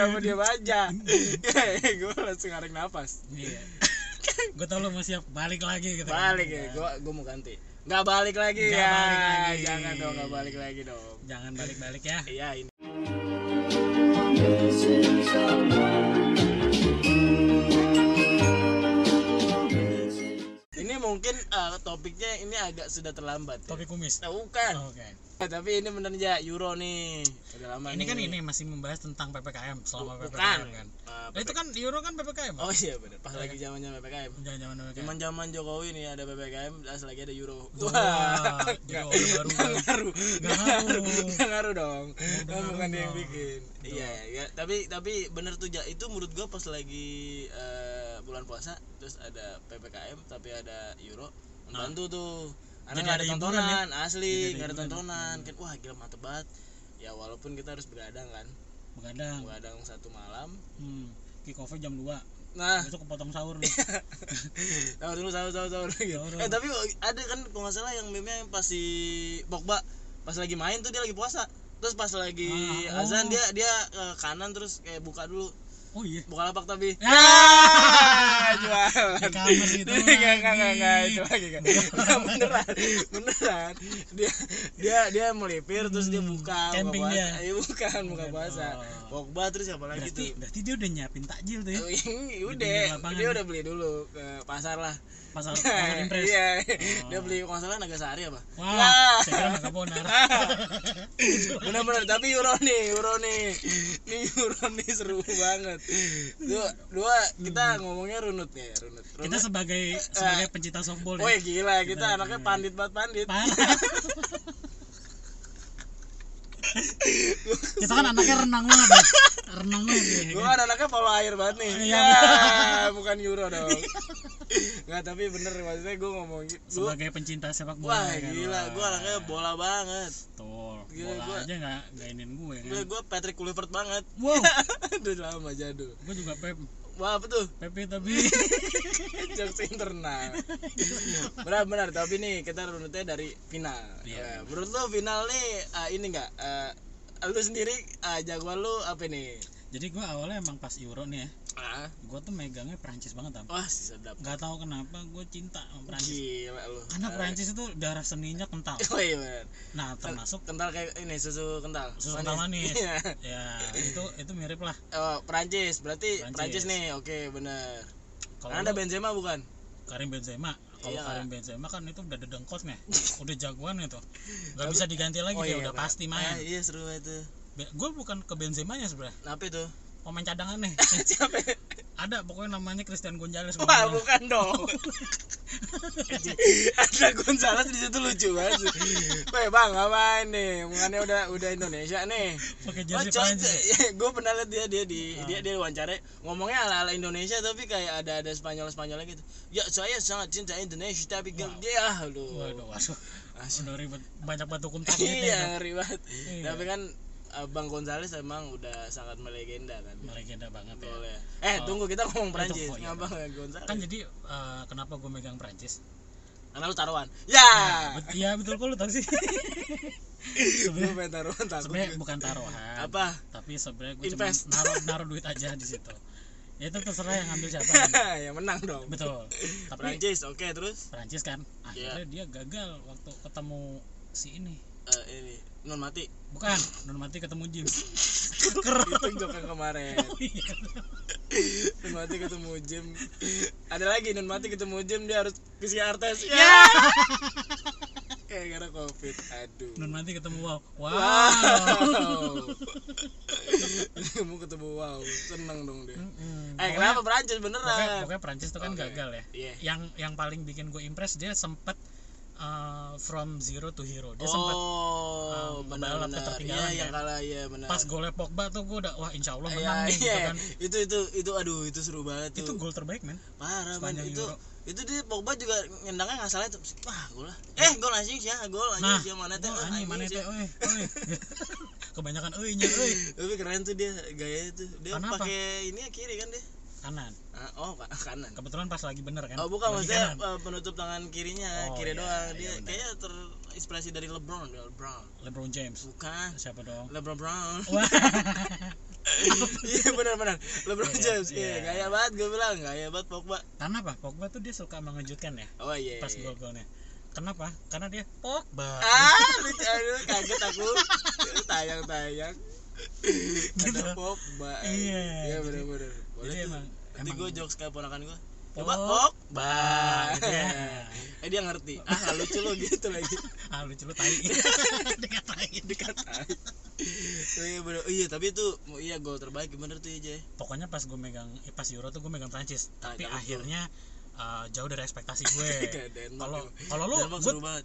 kenapa dia aja gue langsung narik nafas iya. Gue tau lo mau siap balik lagi gitu balik ya gue gue mau ganti. Nggak balik lagi Nggak ya balik lagi. jangan dong nggak balik lagi dong. Jangan balik-balik ya. Iya ini. Ini mungkin eh, topiknya ini agak sudah terlambat ya. topik kumis? Nah, bukan. Oke. Eh, tapi ini bener ya Euro nih. Udah lama ini nih. kan ini masih membahas tentang ppkm selama Bukan. ppkm kan. Eh, Nah, itu kan euro kan ppkm oh iya bener. Pas lagi zamannya ppkm ppkm zaman zaman Jokowi nih ada ppkm pas lagi ada Euro. Wah, jadi nggak orang baru kan. ngaruh. Nggak ngaruh. nggak ngaruh dong. Kan bukan dia yang bikin. Iya ya tapi tapi bener tuh itu menurut gua pas lagi eh, bulan puasa terus ada ppkm tapi ada Euro. Membantu tuh. Jadi karena nggak ada ada hiburan ya? tontonan asli Jadi ada ada hiburan. tontonan kan wah gila mantep banget ya walaupun kita harus begadang kan begadang begadang satu malam hmm. kick off jam 2 nah itu kepotong sahur nih tahu dulu tahu gitu. Sahur. eh tapi ada kan kalau nggak salah yang meme yang pas si Pogba pas lagi main tuh dia lagi puasa terus pas lagi Ah, oh. azan dia dia ke kanan terus kayak buka dulu oh iya buka lapak tapi Ya. Ah, jualan. Di kamar itu Nggak, nggak, nggak, lagi. nggak, itu lagi kan beneran beneran. Dia dia dia melipir terus dia buka Camping dia. Iya, bukan buka puasa. oh. Pogba terus siapa lagi berarti tuh? berarti dia udah nyiapin takjil tuh ya? Oh, Di udah dia udah beli dulu ke pasar lah pasar pasar impres. Iya Oh. dia beli kalau nggak salah Nagasari apa? Wah Nah. saya kira nggak bonar. Bener-bener tapi euro nih euro nih. Nih euro nih seru banget. Dua dua kita ngomongnya runut nih runut kita runut sebagai sebagai pencinta softball ya. gila kita anaknya pandit banget pandit kita kan anaknya renang banget ya. renang banget ya. Gua kan anaknya polo air banget nih. Iya. Ya, bukan euro dong. Nggak, tapi bener maksudnya gue ngomong gitu. Gua, sebagai pencinta sepak bola wah ya kan, gila, gue anaknya bola banget. Betul. Gila, bola gua- aja nggak nggak inin gue kan Gue gue Patrick Kluivert banget. wow Udah lama jadul. gue juga pep Wah, apa tuh? pepe tapi Jokes internal. Benar-benar, tapi nih kita runutnya dari final. Iya. Ya, menurut lo final nih ah, ini enggak lu sendiri ah, jagoan lu apa nih? Jadi gue awalnya emang pas euro nih ya. Ah, gue tuh megangnya Prancis banget tam. Wah sedap. nggak tahu kenapa gue cinta sama Prancis Gila lu. karena Prancis itu darah seninya kental. Oh iya benar. nah termasuk kental kayak ini susu kental. Susu kental manis. Iya. ya itu itu mirip lah. Oh Prancis berarti Prancis. Prancis, nih. Oke bener. Kalau ada Benzema bukan? Karim Benzema. Kalau Iya. Karim Benzema kan itu udah dedengkotnya udah jagoan itu. Nggak bisa diganti lagi oh dia iya, udah bener. pasti Ah, main iya seru itu gue bukan ke Benzema nya sebenarnya apa itu pemain cadangan nih siapa ada pokoknya namanya Christian Gonzalez wah pokoknya. bukan dong ada Gonzales di situ lucu banget Weh bang ngapain nih bukannya udah udah Indonesia nih pakai Oh, jersey coy, Prancis gue pernah liat dia dia di Ah. dia dia wawancara ngomongnya ala ala Indonesia tapi kayak ada ada Spanyol Spanyolnya gitu. Ya saya sangat cinta Indonesia tapi Wow. dia aduh. waduh waduh Asli. udah ribet banyak batu gitu Iya ya banget. Iya. Tapi kan Bang Gonzales emang udah sangat melegenda kan. legenda banget ya Boleh. Eh Oh. tunggu kita ngomong Prancis. itu- oh, iya, Ngabang Gonzales. kan jadi eh, kenapa gue megang Prancis Karena lu taruhan. Ya. Bet- Iya betul kok lu tahu sih. Pengen taruhan takut. Sebenarnya bukan taruhan. Apa? Tapi sebenarnya gue cuma naruh naruh duit aja di situ. Ya itu terserah yang ngambil siapa. yang menang dong. Betul. Tapi Prancis, oke terus Prancis kan akhirnya Iya. dia gagal waktu ketemu si ini. Eh, ini non mati. Bukan, non mati ketemu James. itu jok yang kemarin. Oh iya. Nun mati ketemu Jim. Ada lagi Nun mati ketemu Jim dia harus PCR tes. Ya. Ya. Kayak gara covid. Aduh. Non mati ketemu wow. Wow. Wow. Kamu ketemu wow. Seneng dong dia. Mm-mm. Eh Pokoknya- kenapa Prancis Pokoknya, beneran? pokoknya Prancis itu kan Oke. gagal ya. Iya. Yang yang paling bikin gue impress dia sempet uh, from zero to hero. Dia Oh, um, benar balap benar. ketertinggalan Iya, yang kan. kalah iya benar. pas golnya Pogba tuh gue udah wah insya Allah Iya, menang nih gitu iya. kan. Itu itu itu aduh itu seru banget tuh. Itu gol terbaik men. parah man itu Euro. itu dia Pogba juga nyendangnya nggak salah itu wah gol lah eh gol anjing ya gol anjing Nah, sih mana teh anjing mana teh, sih. oi, oi. Kebanyakan oi nya oi. tapi keren tuh dia gaya itu dia pakai ini ya kiri kan dia Kanan. Ah, oh ka- kanan. Kebetulan pas lagi bener kan. oh bukan Lagi maksudnya kanan. eh, penutup tangan kirinya Oh, kiri iya, doang. iya, dia benar. kayaknya terinspirasi dari LeBron LeBron. LeBron James. bukan. Siapa dong? LeBron Brown. Iya benar-benar LeBron Iya, James iya. iya. Gaya banget gue bilang. Gaya banget Pogba karena apa? Pogba tuh dia suka mengejutkan ya? Oh iya pas gol-golnya. Kenapa? Karena dia Pogba. Ah lucu kaget aku. Tayang-tayang Gitu. ada Pogba Iya, iya jadi- benar-benar boleh jadi emang nanti gue jokes kayak ponakan gue Pog- Pogba Pogba gitu ya. eh dia ngerti. Ah lucu lo gitu lagi. Ah lucu lu tai. Dikatain. Dikatain. Oh, iya bener. Iya tapi itu iya gol terbaik bener tuh ya Jay pokoknya pas gue megang eh, pas Euro tuh gue megang Prancis. Ah, tapi tuh. Uh, jauh dari ekspektasi gue. Denmark kalau kalau lu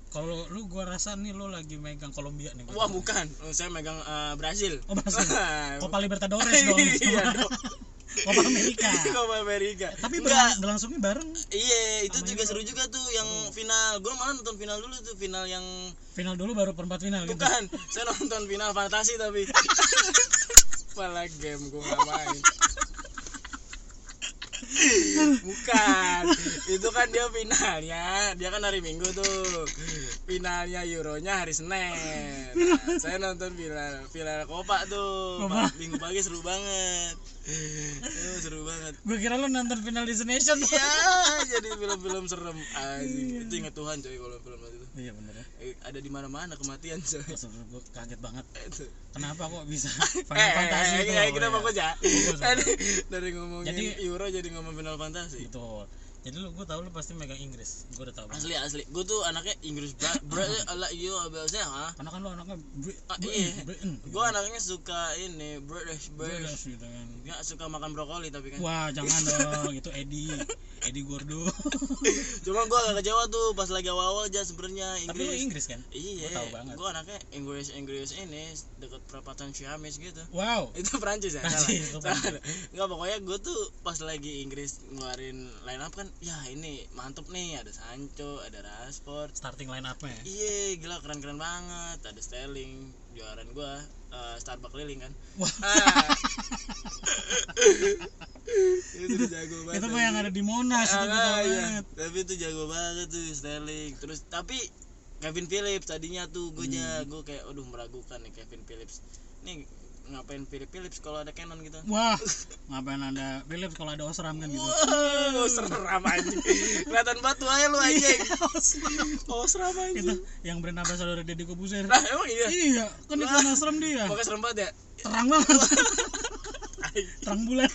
kalau lu gue rasa nih lu lagi megang Kolombia nih gua. wah bukan. Oh, saya megang eh, Brazil. Oh Brasil Copa Libertadores dong. iya dong. Copa Amerika Copa Amerika tapi enggak. berlang- berlangsungnya bareng. Iya itu juga Euro. seru juga tuh yang final. Gue malah nonton final dulu tuh final yang final dulu baru perempat final gitu. Bukan saya nonton final fantasi tapi. Malah game gue nggak main bukan. Itu kan dia finalnya. Dia kan hari minggu tuh. Finalnya euronya hari senin. Nah, saya nonton final final kopa tuh. Copa. minggu pagi seru banget. Itu seru banget. Gue kira lu nonton final Destination Iya, jadi film-film serem. Anjing, itu ingat Tuhan coy kalau film. Iya bener ya Eh, ada di mana-mana kematian coy. gue kaget banget Itu. kenapa kok bisa Eh, final fantasi eh, itu eh, loh, kita ya. fokus ya. Dari, dari ngomongin Jadi- Euro jadi ngomong final fantasi. betul jadi lu gue tau lu pasti megang Inggris gue udah tau banget Asli asli. Gue tuh anaknya Inggris banget. Bro, ala iyo abasnya ha. karena kan lu anaknya Ah, iya. Britain, Gue anaknya suka ini British British. Gitu kan Nggak suka makan brokoli tapi kan. wah jangan dong itu Eddie Eddie Gordo Cuma gue agak kecewa tuh pas lagi awal-awal aja sebenarnya tapi lu Inggris. Inggris kan Iya, Gua tahu banget. gue anaknya Inggris Inggris ini deket perapatan Ciamis gitu. wow itu Prancis ya Prancis, itu salah, Prancis. salah. nggak pokoknya gue tuh pas lagi Inggris ngeluarin line up kan ya ini mantep nih ada Sancho ada Rashford. Starting line up nya iya gila keren keren banget. Ada Sterling juaran gue uh, Starbucks keliling kan. Wah. Ah. itu jago banget. Itu mah yang ada di Monas itu Ah, gue tau iya. banget. Tapi itu jago banget tuh Sterling. Terus tapi Kevin Phillips tadinya tuh gue Hmm. jago kayak aduh meragukan nih Kevin Phillips. Nih ngapain Philip Phillips kalau ada Canon gitu wah ngapain ada Philips kalau ada Osram kan gitu Wow, seram anjing. Kelihatan batu aja lu anjing. Oh, seram itu anjing. yang brand ambassador Deddy Kobuser Nah, emang iya. iya kan itu Osram dia Pakai serem banget ya. terang banget terang bulan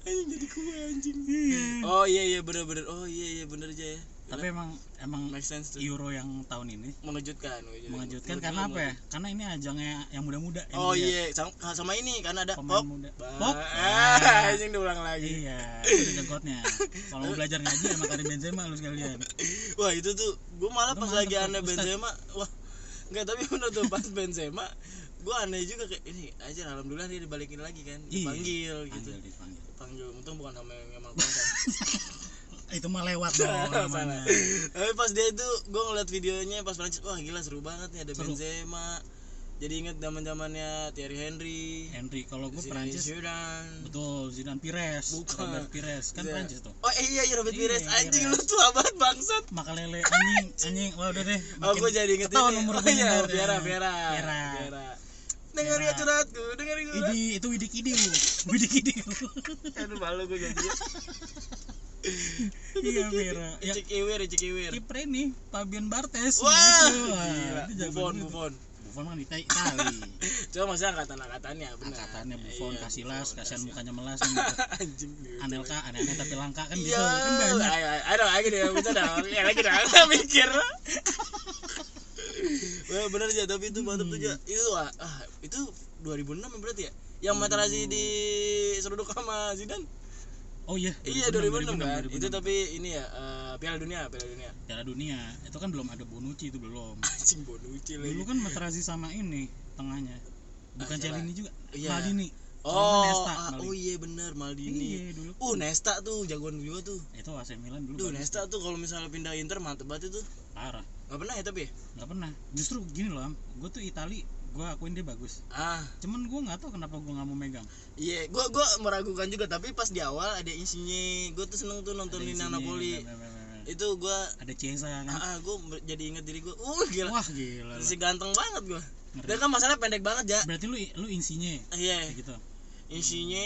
Anjing jadi kue anjing. iya Oh iya iya bener bener. Oh iya iya bener aja ya. Tapi emang emang make sense tuh. Euro yang tahun ini Mengejutkan. mengejutkan Menurut karena apa ya karena ini ajangnya yang muda-muda Oh iya, sama, sama ini karena ada Pemain pop. muda. Pop. Ah, anjing diulang lagi. iya itu jagotnya kalau mau belajar ngaji sama Karim Benzema lu sekalian Wah, itu tuh gua malah pas lagi aneh. Benzema, wah. Enggak, tapi bener tuh pas Benzema gua aneh juga kayak ini aja alhamdulillah dia dibalikin lagi kan Iya. dipanggil gitu Panggil, dipanggil. panggil untung bukan sama yang emang itu mah lewat dong namanya. Tapi pas dia itu gue ngeliat videonya pas Prancis wah gila seru banget nih ada Seru. Benzema. Jadi inget zaman zamannya Thierry Henry. Henry kalau gue Prancis Zidane. betul Zidane Pires Bukan. Robert Pires. Kan Iya. Prancis tuh. Oh iya iya Robert Iya, Pires. anjing Pires. lu tua banget bangsat. Makalele anjing anjing. Wah udah deh oh gue jadi inget ketahuan ini umur oh iya ya. Viera Viera. Viera dengar ya curhatku dengar gue Idi itu Widik Idiu Widik Idiu aduh malu gue jadi iya Vera ya Icik Iwir Icik Iwir kiper ini Fabian Bartes wah gila Buffon. Buffon Buffon mah di Ita- Itali Cuma maksudnya angkatan-angkatannya benar. angkatannya Buffon Iya, Casillas Buffon, kasihan mukanya melas kan gitu. Anjing. Anelka aneh-aneh tapi langka kan gitu Iya, kan banyak ayo, ayo, ayo, lagi deh, bisa dong. Ya lagi dong, mikir. Wah, bener aja, tapi itu mantep tuh aja. Itu ah, ah, itu 2006 ya berarti ya? Yang Materazzi di seruduk sama Zidane. Oh iya Iya 2006, 2006, kan. 2006. Itu tapi ini ya eh, Piala Dunia, Piala Dunia. Piala Dunia itu kan belum ada Bonucci itu belum Anjing Bonucci lagi. dulu kan Materazzi sama ini tengahnya bukan Ah? Celini juga Iya. Maldini Oh, Kalau Nesta, ah, Maldini. oh iya bener Maldini. iya dulu Uh, Nesta tuh jagoan juga tuh. itu AC Milan dulu Duh, bagus. Nesta tuh kalau misalnya pindah Inter mantep banget itu. parah Gak pernah ya tapi ya? nggak pernah justru gini loh gue tuh Itali gue akuin dia bagus Ah, cuman gue nggak tahu kenapa gue nggak mau megang Iya, gua gua meragukan juga tapi pas di awal ada isinya. Gua tuh seneng tuh nonton Ada Lina isinya, Napoli. Itu gua ada Chiesa kan ah, ah, ber- jadi inget diri gua. Uh, gila. wah gila Si ganteng banget gua. Ngeri. Dan kan masalahnya pendek banget ya. berarti lu lu insinya Iya, kayak gitu isinya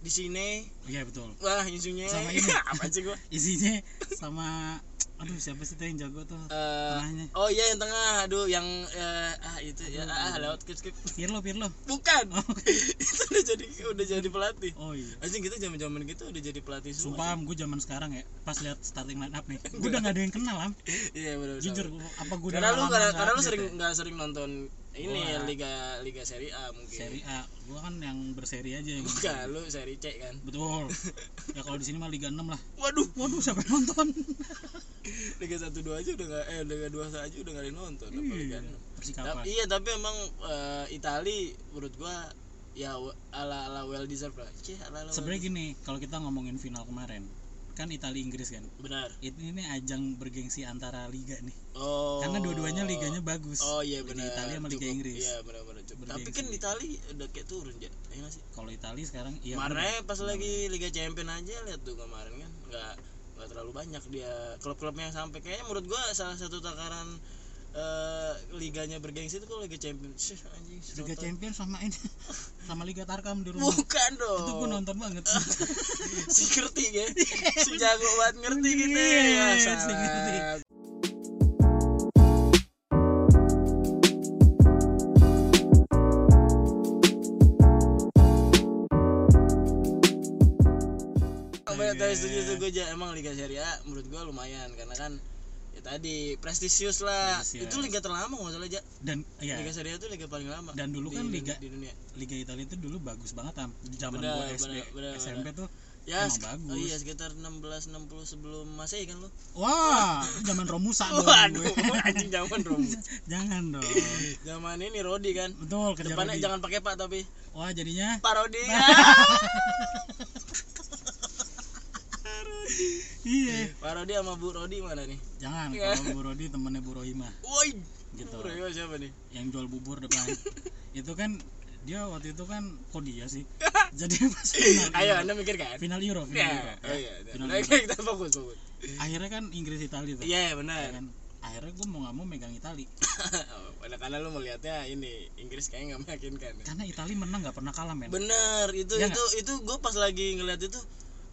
di sini. iya betul Wah, isinya Sama ini. apa sih gua? isinya sama aduh siapa sih tuh yang jago tuh Eh, tengahnya oh iya yang tengah, aduh yang eh, ah itu ya ah lewat skip skip. Pirlo Pirlo Bukan. oh, itu udah jadi udah jadi pelatih. oh iya Anjing kita zaman-zaman gitu udah jadi pelatih semua. Sumpah am, gue zaman sekarang ya Pas lihat starting line up nih Gue udah gak ada yang kenal am Iya benar. Jujur Apa gue Karena lu karena, lu sering ya? nggak sering nonton ini Gua- liga liga seri A mungkin. Seri A Gue kan yang berseri aja yang Bukan, lu seri C kan. Betul Ya kalau di sini mah Liga 6 lah Waduh, Waduh siapa yang nonton Liga 1 2 aja udah enggak eh Liga 2 aja udah enggak ada nonton apa Liga Iya, 6. Persikapan Tapi, iya, tapi emang eh, Itali menurut gua ya ala ala well deserved lah. Sebenarnya gini Kalau kita ngomongin final kemarin Kan Italia Inggris kan benar. Ini ini ajang bergengsi antara liga nih Oh. Karena dua-duanya liganya bagus Oh iya benar. Italia sama Liga. Inggris Iya benar benar. Tapi kan Itali udah kayak turun ya. Sih? Kalau Italia sekarang iya kemarin bener. pas lagi Liga Champion aja lihat tuh kemarin kan nggak nggak terlalu banyak dia klub-klubnya yang sampai kayaknya menurut gua salah satu takaran eh, liganya bergengsi itu kalau Liga Champion Syih, anjing Liga nonton. Champion sama ini. Sama Liga Tarkam di rumah. Bukan dong itu gue nonton banget. Si ngerti ya si jago banget ngerti gitu ya? Iya, si ngerti. Tapi setuju tuh gue emang Liga Serie A menurut gue lumayan karena kan tadi. Prestisius lah. Prestisius. itu liga terlama nggak salah aja dan iya. Liga Serie A itu liga paling lama Dan dulu di, kan liga- di dunia. Liga Italia itu dulu bagus banget am. Di zaman gue SD benar, benar, SMP tuh ya Emang sek- bagus. oh iya sekitar 1660 sebelum masehi kan lo wah zaman Romusa dong waduh anjing zaman dong jangan dong. Zaman ini Rodi kan? Betul depannya Rodi. jangan pakai pak tapi wah jadinya Pak Rodi iya. Pak Rodi sama Bu Rodi mana nih? Jangan Iya. kalau Bu Rodi temennya Bu Rohimah. Woi. Gitu. Bu Rodi siapa nih? Yang jual bubur depan. Itu kan dia waktu itu kan kok dia sih? Jadi pas final ayo anda mikir kan final Euro final ya Euro. oh iya Final Oke, Euro. kita fokus fokus. Akhirnya kan Inggris Italia tuh. Iya Ya benar kan? Akhirnya gue mau nggak mau megang Italia Pada karena lu melihatnya ini Inggris kayaknya nggak meyakinkan. ya. karena Italia menang nggak pernah kalah men. Bener itu Iya itu itu gue pas lagi ngeliat itu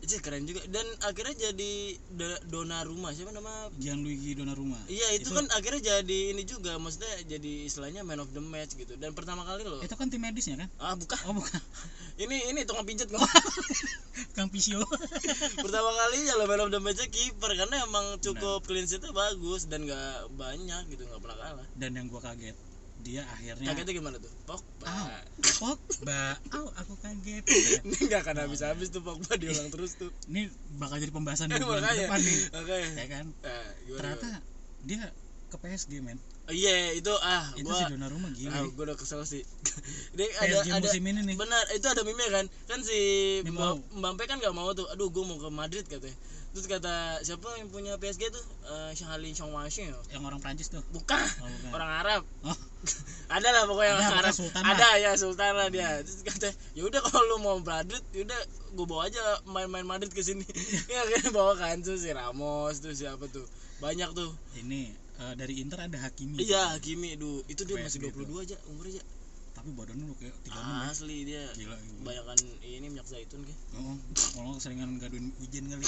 itu keren juga. Dan akhirnya jadi da- Donnarumma siapa nama? Gianluigi Donnarumma Iya itu, kan akhirnya jadi ini juga. Maksudnya jadi istilahnya man of the match gitu. Dan pertama kali loh. Itu kan tim medisnya kan? Ah bukan. Oh bukan. Ini ini tukang pijet kok Kang Pisio. Pertama kali ya lo man of the matchnya kiper. Karena emang cukup clean sheetnya bagus dan nggak banyak gitu nggak pernah kalah. Dan yang gua kaget dia akhirnya kagetnya gimana tuh? Pogba. Au. Pogba. Oh aku kaget. Ini nggak akan habis-habis tuh Pogba diulang terus tuh. Ini bakal jadi pembahasan di bulan makanya. depan nih. Oke. Ya kan? Nah, gimana, ternyata gimana? dia ke PSG men. Oh, iya itu ah itu gua si Donnarumma gila ah, ya. gua udah kesel sih. Ini ada PSG ada musim ini nih. Benar itu ada meme kan? Kan si. Mbappe kan nggak mau tuh. Aduh gua mau ke Madrid katanya. Terus kata siapa yang punya PSG tuh? Eh Shahali Chongwashi yang orang Prancis tuh. Bukan. Oh, bukan. orang Arab. Oh ada lah pokoknya Ada, Arab Sultan ada ya Sultan lah dia. Terus kata ya udah kalau lu mau Madrid yaudah gue bawa aja main-main Madrid ke sini. Ya kan? Bawa kan tuh si Ramos tuh siapa tuh. Banyak tuh. Ini eh, dari Inter ada Hakimi. Iya Hakimi duh. Itu dia masih PSG 22 aja umurnya aja. Tapi badannya lu kayak 36 ya. Asli dia. Gila gila. banyakan ini minyak zaitun kayak Oh, kalau keseringan gaduin hujan kali.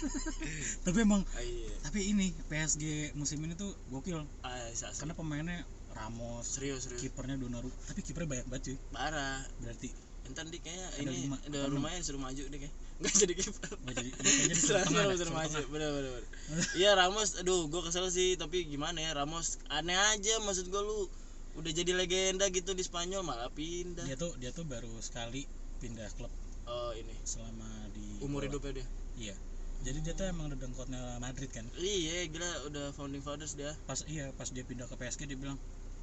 tapi emang, ah, iya. tapi ini PSG musim ini tuh gokil. ah, asli. Karena pemainnya Ramos, serius serius. Kipernya Donnarumma. Tapi kipernya banyak banget cuy. parah. Berarti entar dia kayak Ada ini lima, ada rumahnya disuruh maju deh kayak. Nggak jadi kiper. Oh, jadi kayaknya tengah, disuruh maju. bener bener. iya Ramos aduh gue kesel sih tapi gimana ya Ramos aneh aja maksud gue lu. Udah jadi legenda gitu di Spanyol malah pindah. Dia tuh dia tuh baru sekali pindah klub. Oh ini. Selama di umur bola. hidupnya dia? Iya. Jadi dia tuh emang udah dengkotnya Madrid kan. iya gila udah founding fathers dia. Pas iya pas dia pindah ke PSG dia bilang,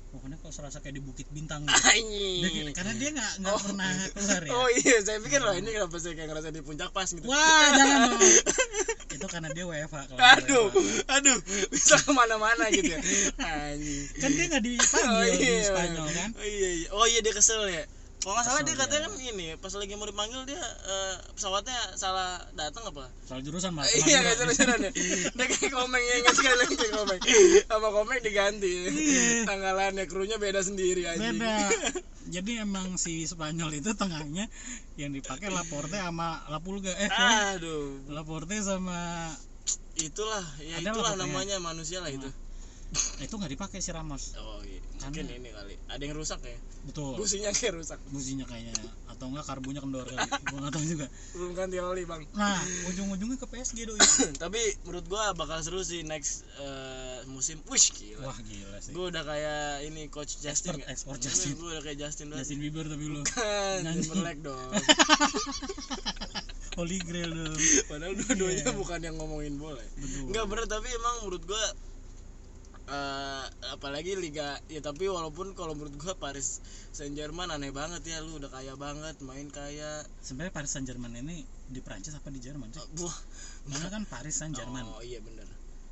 pokoknya kok serasa kayak di Bukit Bintang. gitu." Kayak- karena dia nggak nggak Oh. pernah keluar ya. oh iya saya pikir loh ini kenapa saya kayak ngerasa di puncak pas gitu Wah, jangan dong. itu karena dia WFA kalau aduh WFA. aduh bisa ke mana-mana gitu ya anjing Kan dia nggak dipanggil Oh, di iya. Spanyol kan? oh iya, iya. oh iya dia kesel ya kalau nggak salah dia katanya kan ini pas lagi mau dipanggil dia eh, pesawatnya salah datang apa? Soal jurusan malah iya nggak terusan ya. Dia kayak komeng ya nggak sekali lagi kayak komeng. Sama komeng diganti. Tanggalannya krunya beda sendiri aja beda. Jadi emang si Spanyol itu tengahnya yang dipakai Laporte sama Lapulga eh aduh. Laporte sama itulah ya Ada itulah namanya manusia lah itu itu nggak dipakai si Ramos. Oh iya. Mungkin ini kali. Ada yang rusak ya? Betul. Businya kayak rusak. Businya kayaknya. Atau enggak karbunya kendor kali. Gua nggak tahu juga. Belum ganti oli bang. Nah ujung-ujungnya ke PSG doi. Tapi menurut gua bakal seru sih next eh, musim. Wish gila. Wah gila sih. Gue udah kayak ini coach Justin Expert, expert Justin. gue udah kayak Justin Justin Bieber tapi lu. Kan. Timberlake dong. Holy Grail dong padahal dua-duanya bukan yang ngomongin bola ya. betul. Enggak bener tapi emang menurut gua eh apalagi liga ya tapi walaupun kalau menurut gua Paris Saint Germain aneh banget ya lu udah kaya banget main kaya sebenarnya Paris Saint Germain ini di Prancis apa di Jerman sih buah mana kan Paris Saint Germain oh iya bener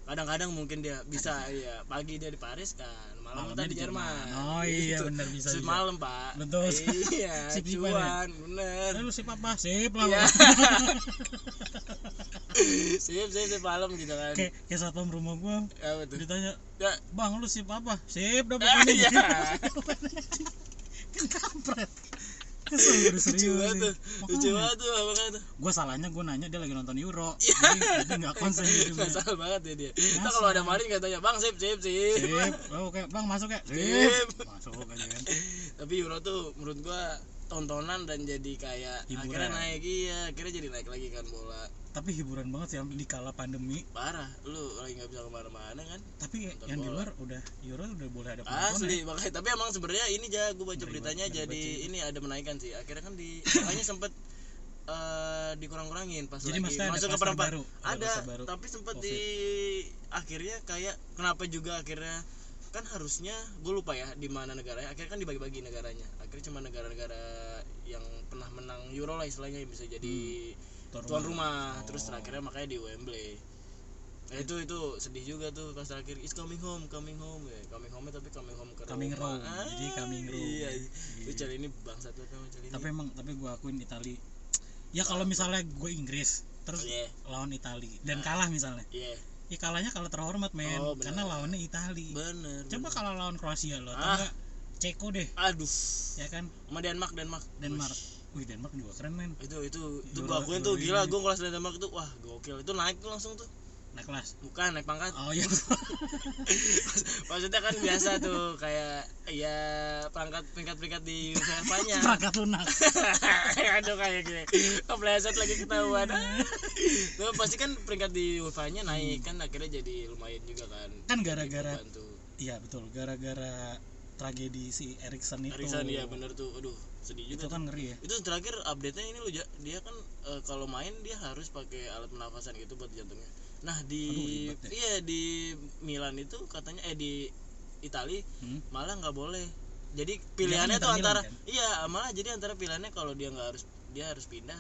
kadang-kadang mungkin dia bisa iya pagi dia di Paris kan malam Malamnya kita di Jerman Jerman. Oh iya, Gitu. bener, bisa, bisa. semalam pak Betul. iya Sip ya? cuan bener Eh, lu sip apa sip lah Iya. Sip sip sip malam gitu kan. Kayak kayak satpam rumah gua. Ya betul ditanya ya. Bang lu sip apa? Sip dah Ah, pokoknya iya. kan kampret. Kesel gue lucu serius banget tuh sih lucu banget tuh makanya tuh. Gue salahnya gue nanya dia lagi nonton Euro. Iya. jadi dia nggak konsen gitu salah banget ya dia. Kita kalau ada maling katanya, "Bang, sip, sip, sip." sip oh, oke bang masuk ya. Sip Sip. masuk aja kan. Tapi Euro tuh menurut gua tontonan dan jadi kayak Hiburan. akhirnya naik iya, akhirnya jadi naik lagi kan bola. tapi hiburan banget sih di kala pandemi Parah, lu lagi nggak bisa ke mana-mana kan? tapi Nonton yang di luar udah Euro udah boleh ada penonton Asli, ya makanya tapi emang sebenarnya ini aja gua baca beritanya jadi baca ini ada menaikkan sih. Akhirnya kan di makanya sempet eh dikurang-kurangin pas Jadi lagi ada masuk ke perempat baru, ada ada, klaster baru tapi sempet Covid. di akhirnya kayak kenapa juga akhirnya kan harusnya gue lupa ya di mana negaranya. Akhirnya kan dibagi-bagi negaranya. Akhirnya cuma negara-negara yang pernah menang Euro lah istilahnya yang bisa jadi Tuan tuan rumah. rumah. Terus Oh. terakhirnya makanya di Wembley. Nah, itu itu sedih juga tuh pas terakhir is coming home coming home. Ya coming home tapi coming home ke Coming Roma. Rome, jadi coming Rome. iya. Iya. cari ini bangsa tuh cari tapi emang tapi gue akuin Itali. Ya kalau misalnya gue Inggris terus iya. lawan Itali dan kalah misalnya. Iya ya kalahnya kalau terhormat men. Oh, karena lawannya Itali. Bener coba kalau lawan Kroasia lo atau Ah. enggak Ceko deh. Aduh. Ya kan? Sama Denmark Denmark. Denmark. Wih, wih Denmark juga keren men. Itu itu. Itu Euro- gua akuin tuh gila gua kelas Denmark itu wah gokil. Itu naik tuh langsung tuh naik kelas. Bukan naik pangkat. Oh iya maksudnya kan biasa tuh kayak ya pangkat peringkat peringkat di UEFA nya perangkat lunak. Aduh kayak gini. Kepleset lagi ketahuan. Tuh pasti kan peringkat di UEFA nya naik kan akhirnya jadi lumayan juga kan. Kan gara-gara iya betul. Gara-gara tragedi si Erikson itu. Erikson ya bener tuh. Aduh sedih itu juga kan ngeri ya. Itu terakhir update nya ini lo dia kan eh, kalau main dia harus pakai alat pernafasan gitu buat jantungnya nah di Aduh, ya. iya di Milan itu katanya eh di Itali Hmm? malah nggak boleh jadi pilihannya tuh Milan, antara kan? iya malah jadi antara pilihannya kalau dia nggak harus dia harus pindah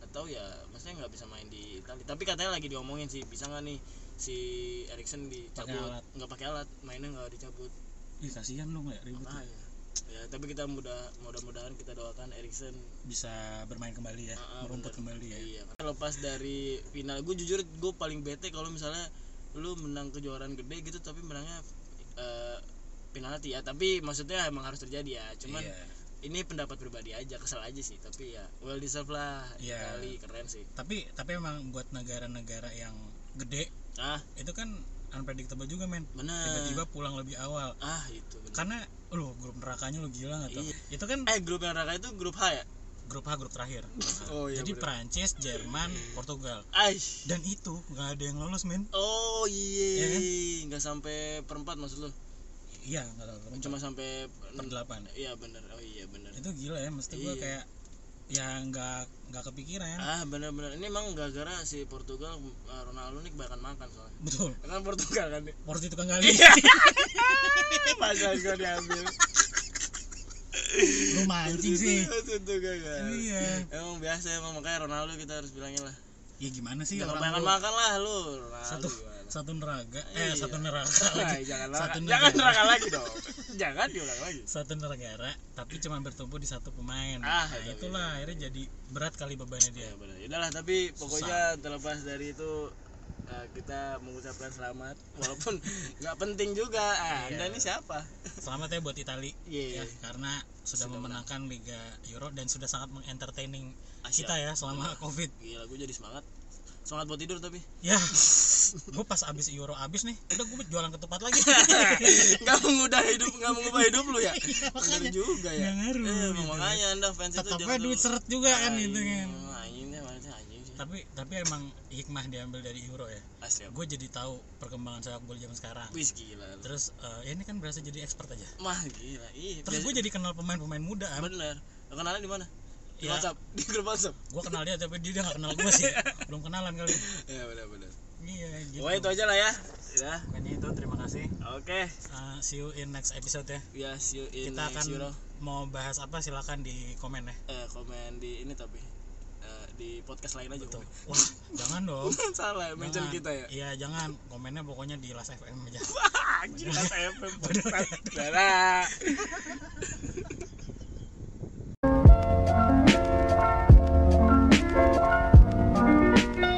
atau ya maksudnya nggak bisa main di Itali tapi katanya lagi diomongin sih bisa nggak nih si Erikson dicabut nggak pakai alat mainnya nggak dicabut ih kasihan dong ya ribet ya. Ya tapi kita mudah mudah-mudahan kita doakan Erikson bisa bermain kembali ya ah, merumput bener. kembali ya Iya. Lepas dari final, gue jujur gue paling bete kalau misalnya lu menang kejuaraan gede gitu tapi menangnya eh penalti ya. Tapi maksudnya emang harus terjadi ya. Cuman Iya. ini pendapat pribadi aja, kesel aja sih. Tapi ya well deserved lah. Iya. Itali keren sih. tapi tapi emang buat negara-negara yang gede Ah, itu kan unpredictable juga men bener. tiba-tiba pulang lebih awal Ah, itu bener. karena lu grup nerakanya lu gila nggak tuh Iya. itu kan Eh, grup yang raka itu grup H ya? grup H grup terakhir Oh, iya, jadi bener. Prancis Jerman Portugal Aish. dan itu nggak ada yang lolos men Oh Iya iya, kan? nggak sampai perempat maksud lu? iya nggak tahu Cuma sampai per delapan Iya bener, oh iya bener. itu gila ya mesti gue Iya. kayak ya nggak nggak kepikiran Ah bener-bener ini emang gara-gara si Portugal uh, Ronaldo nih kebanyakan makan soalnya. betul Kan Portugal kan. porsi tukang gali Iya. Masa gua diambil. lu mancing sih gagal. iya Emang biasa emang makanya Ronaldo kita harus bilangin lah. ya gimana sih Jangan orang kebanyakan makan lah lu. Ronaldo Satu. gimana? Satu neraka eh Iya. satu neraka Nah, lagi jangan satu neraka. Jangan neraka lagi dong. Jangan diulang lagi. satu negara tapi cuma bertumbuh di satu pemain Ah, nah, iya, itulah akhirnya jadi berat kali bebannya dia Ya benar. Udahlah tapi pokoknya terlepas dari itu eh, kita mengucapkan selamat walaupun nggak penting juga. Ah, Iya. Anda ini siapa? selamat ya buat Itali Iya. ya karena sudah, Sudah memenangkan Liga Euro dan sudah sangat mengentertaining Asia. kita ya selama Covid Gila, gue jadi semangat. Semangat buat tidur tapi. ya gue pas abis Euro abis nih udah gue jualan ketupat lagi Nggak mengubah hidup, nggak mengubah hidup lu ya. Iya, Bener makanya juga ya. ngaruh Eh, gitu. makanya Anda fans itu tetapnya jangan duit seret juga kan gitu kan tapi tapi emang hikmah diambil dari Euro ya gue jadi tahu perkembangan sepak bola zaman sekarang Wis gila. lu. terus eh, ya ini kan berasa jadi expert aja Mah gila. Ih, terus gue jadi kenal pemain-pemain muda bener. Kenalnya di mana? Di Ya. WhatsApp, di grup WhatsApp. gue kenal dia tapi dia nggak kenal gue sih belum kenalan kali Ya benar-benar. Iya gitu Pokoknya itu aja lah ya. Ya. Pokoknya itu terima kasih Oke. Uh, see you in next episode ya Ya, see you in kita akan next Euro. mau bahas apa silakan di komen ya Eh, komen di ini tapi eh, di podcast lain aja. Tuh. komen. wah jangan dong Salah, mention kita ya. iya jangan komennya pokoknya di Last FM aja Anjir, FM. Dadah.